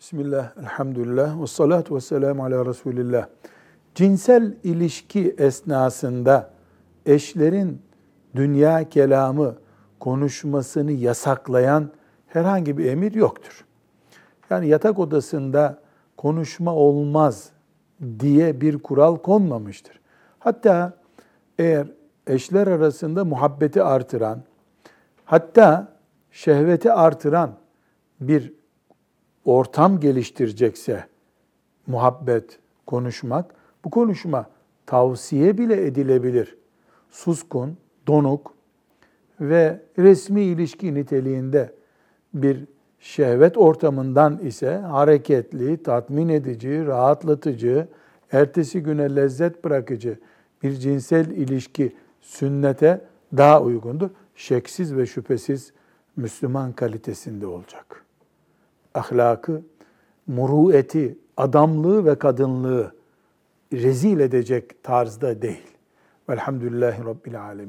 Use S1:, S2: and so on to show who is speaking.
S1: Bismillah, elhamdülillah, ve salatu ve selamu ala Resulillah. Cinsel ilişki esnasında eşlerin dünya kelamı konuşmasını yasaklayan herhangi bir emir yoktur. Yani yatak odasında konuşma olmaz diye bir kural konmamıştır. Hatta eğer eşler arasında muhabbeti artıran, hatta şehveti artıran bir ortam geliştirecekse muhabbet, konuşmak, bu konuşma tavsiye bile edilebilir. Suskun, donuk ve resmi ilişki niteliğinde bir şehvet ortamından ise hareketli, tatmin edici, rahatlatıcı, ertesi güne lezzet bırakıcı bir cinsel ilişki sünnete daha uygundur. Şeksiz ve şüphesiz Müslüman kalitesinde olacak. Ahlakı, murueti, adamlığı ve kadınlığı rezil edecek tarzda değil. Velhamdülillahi Rabbil Alemin.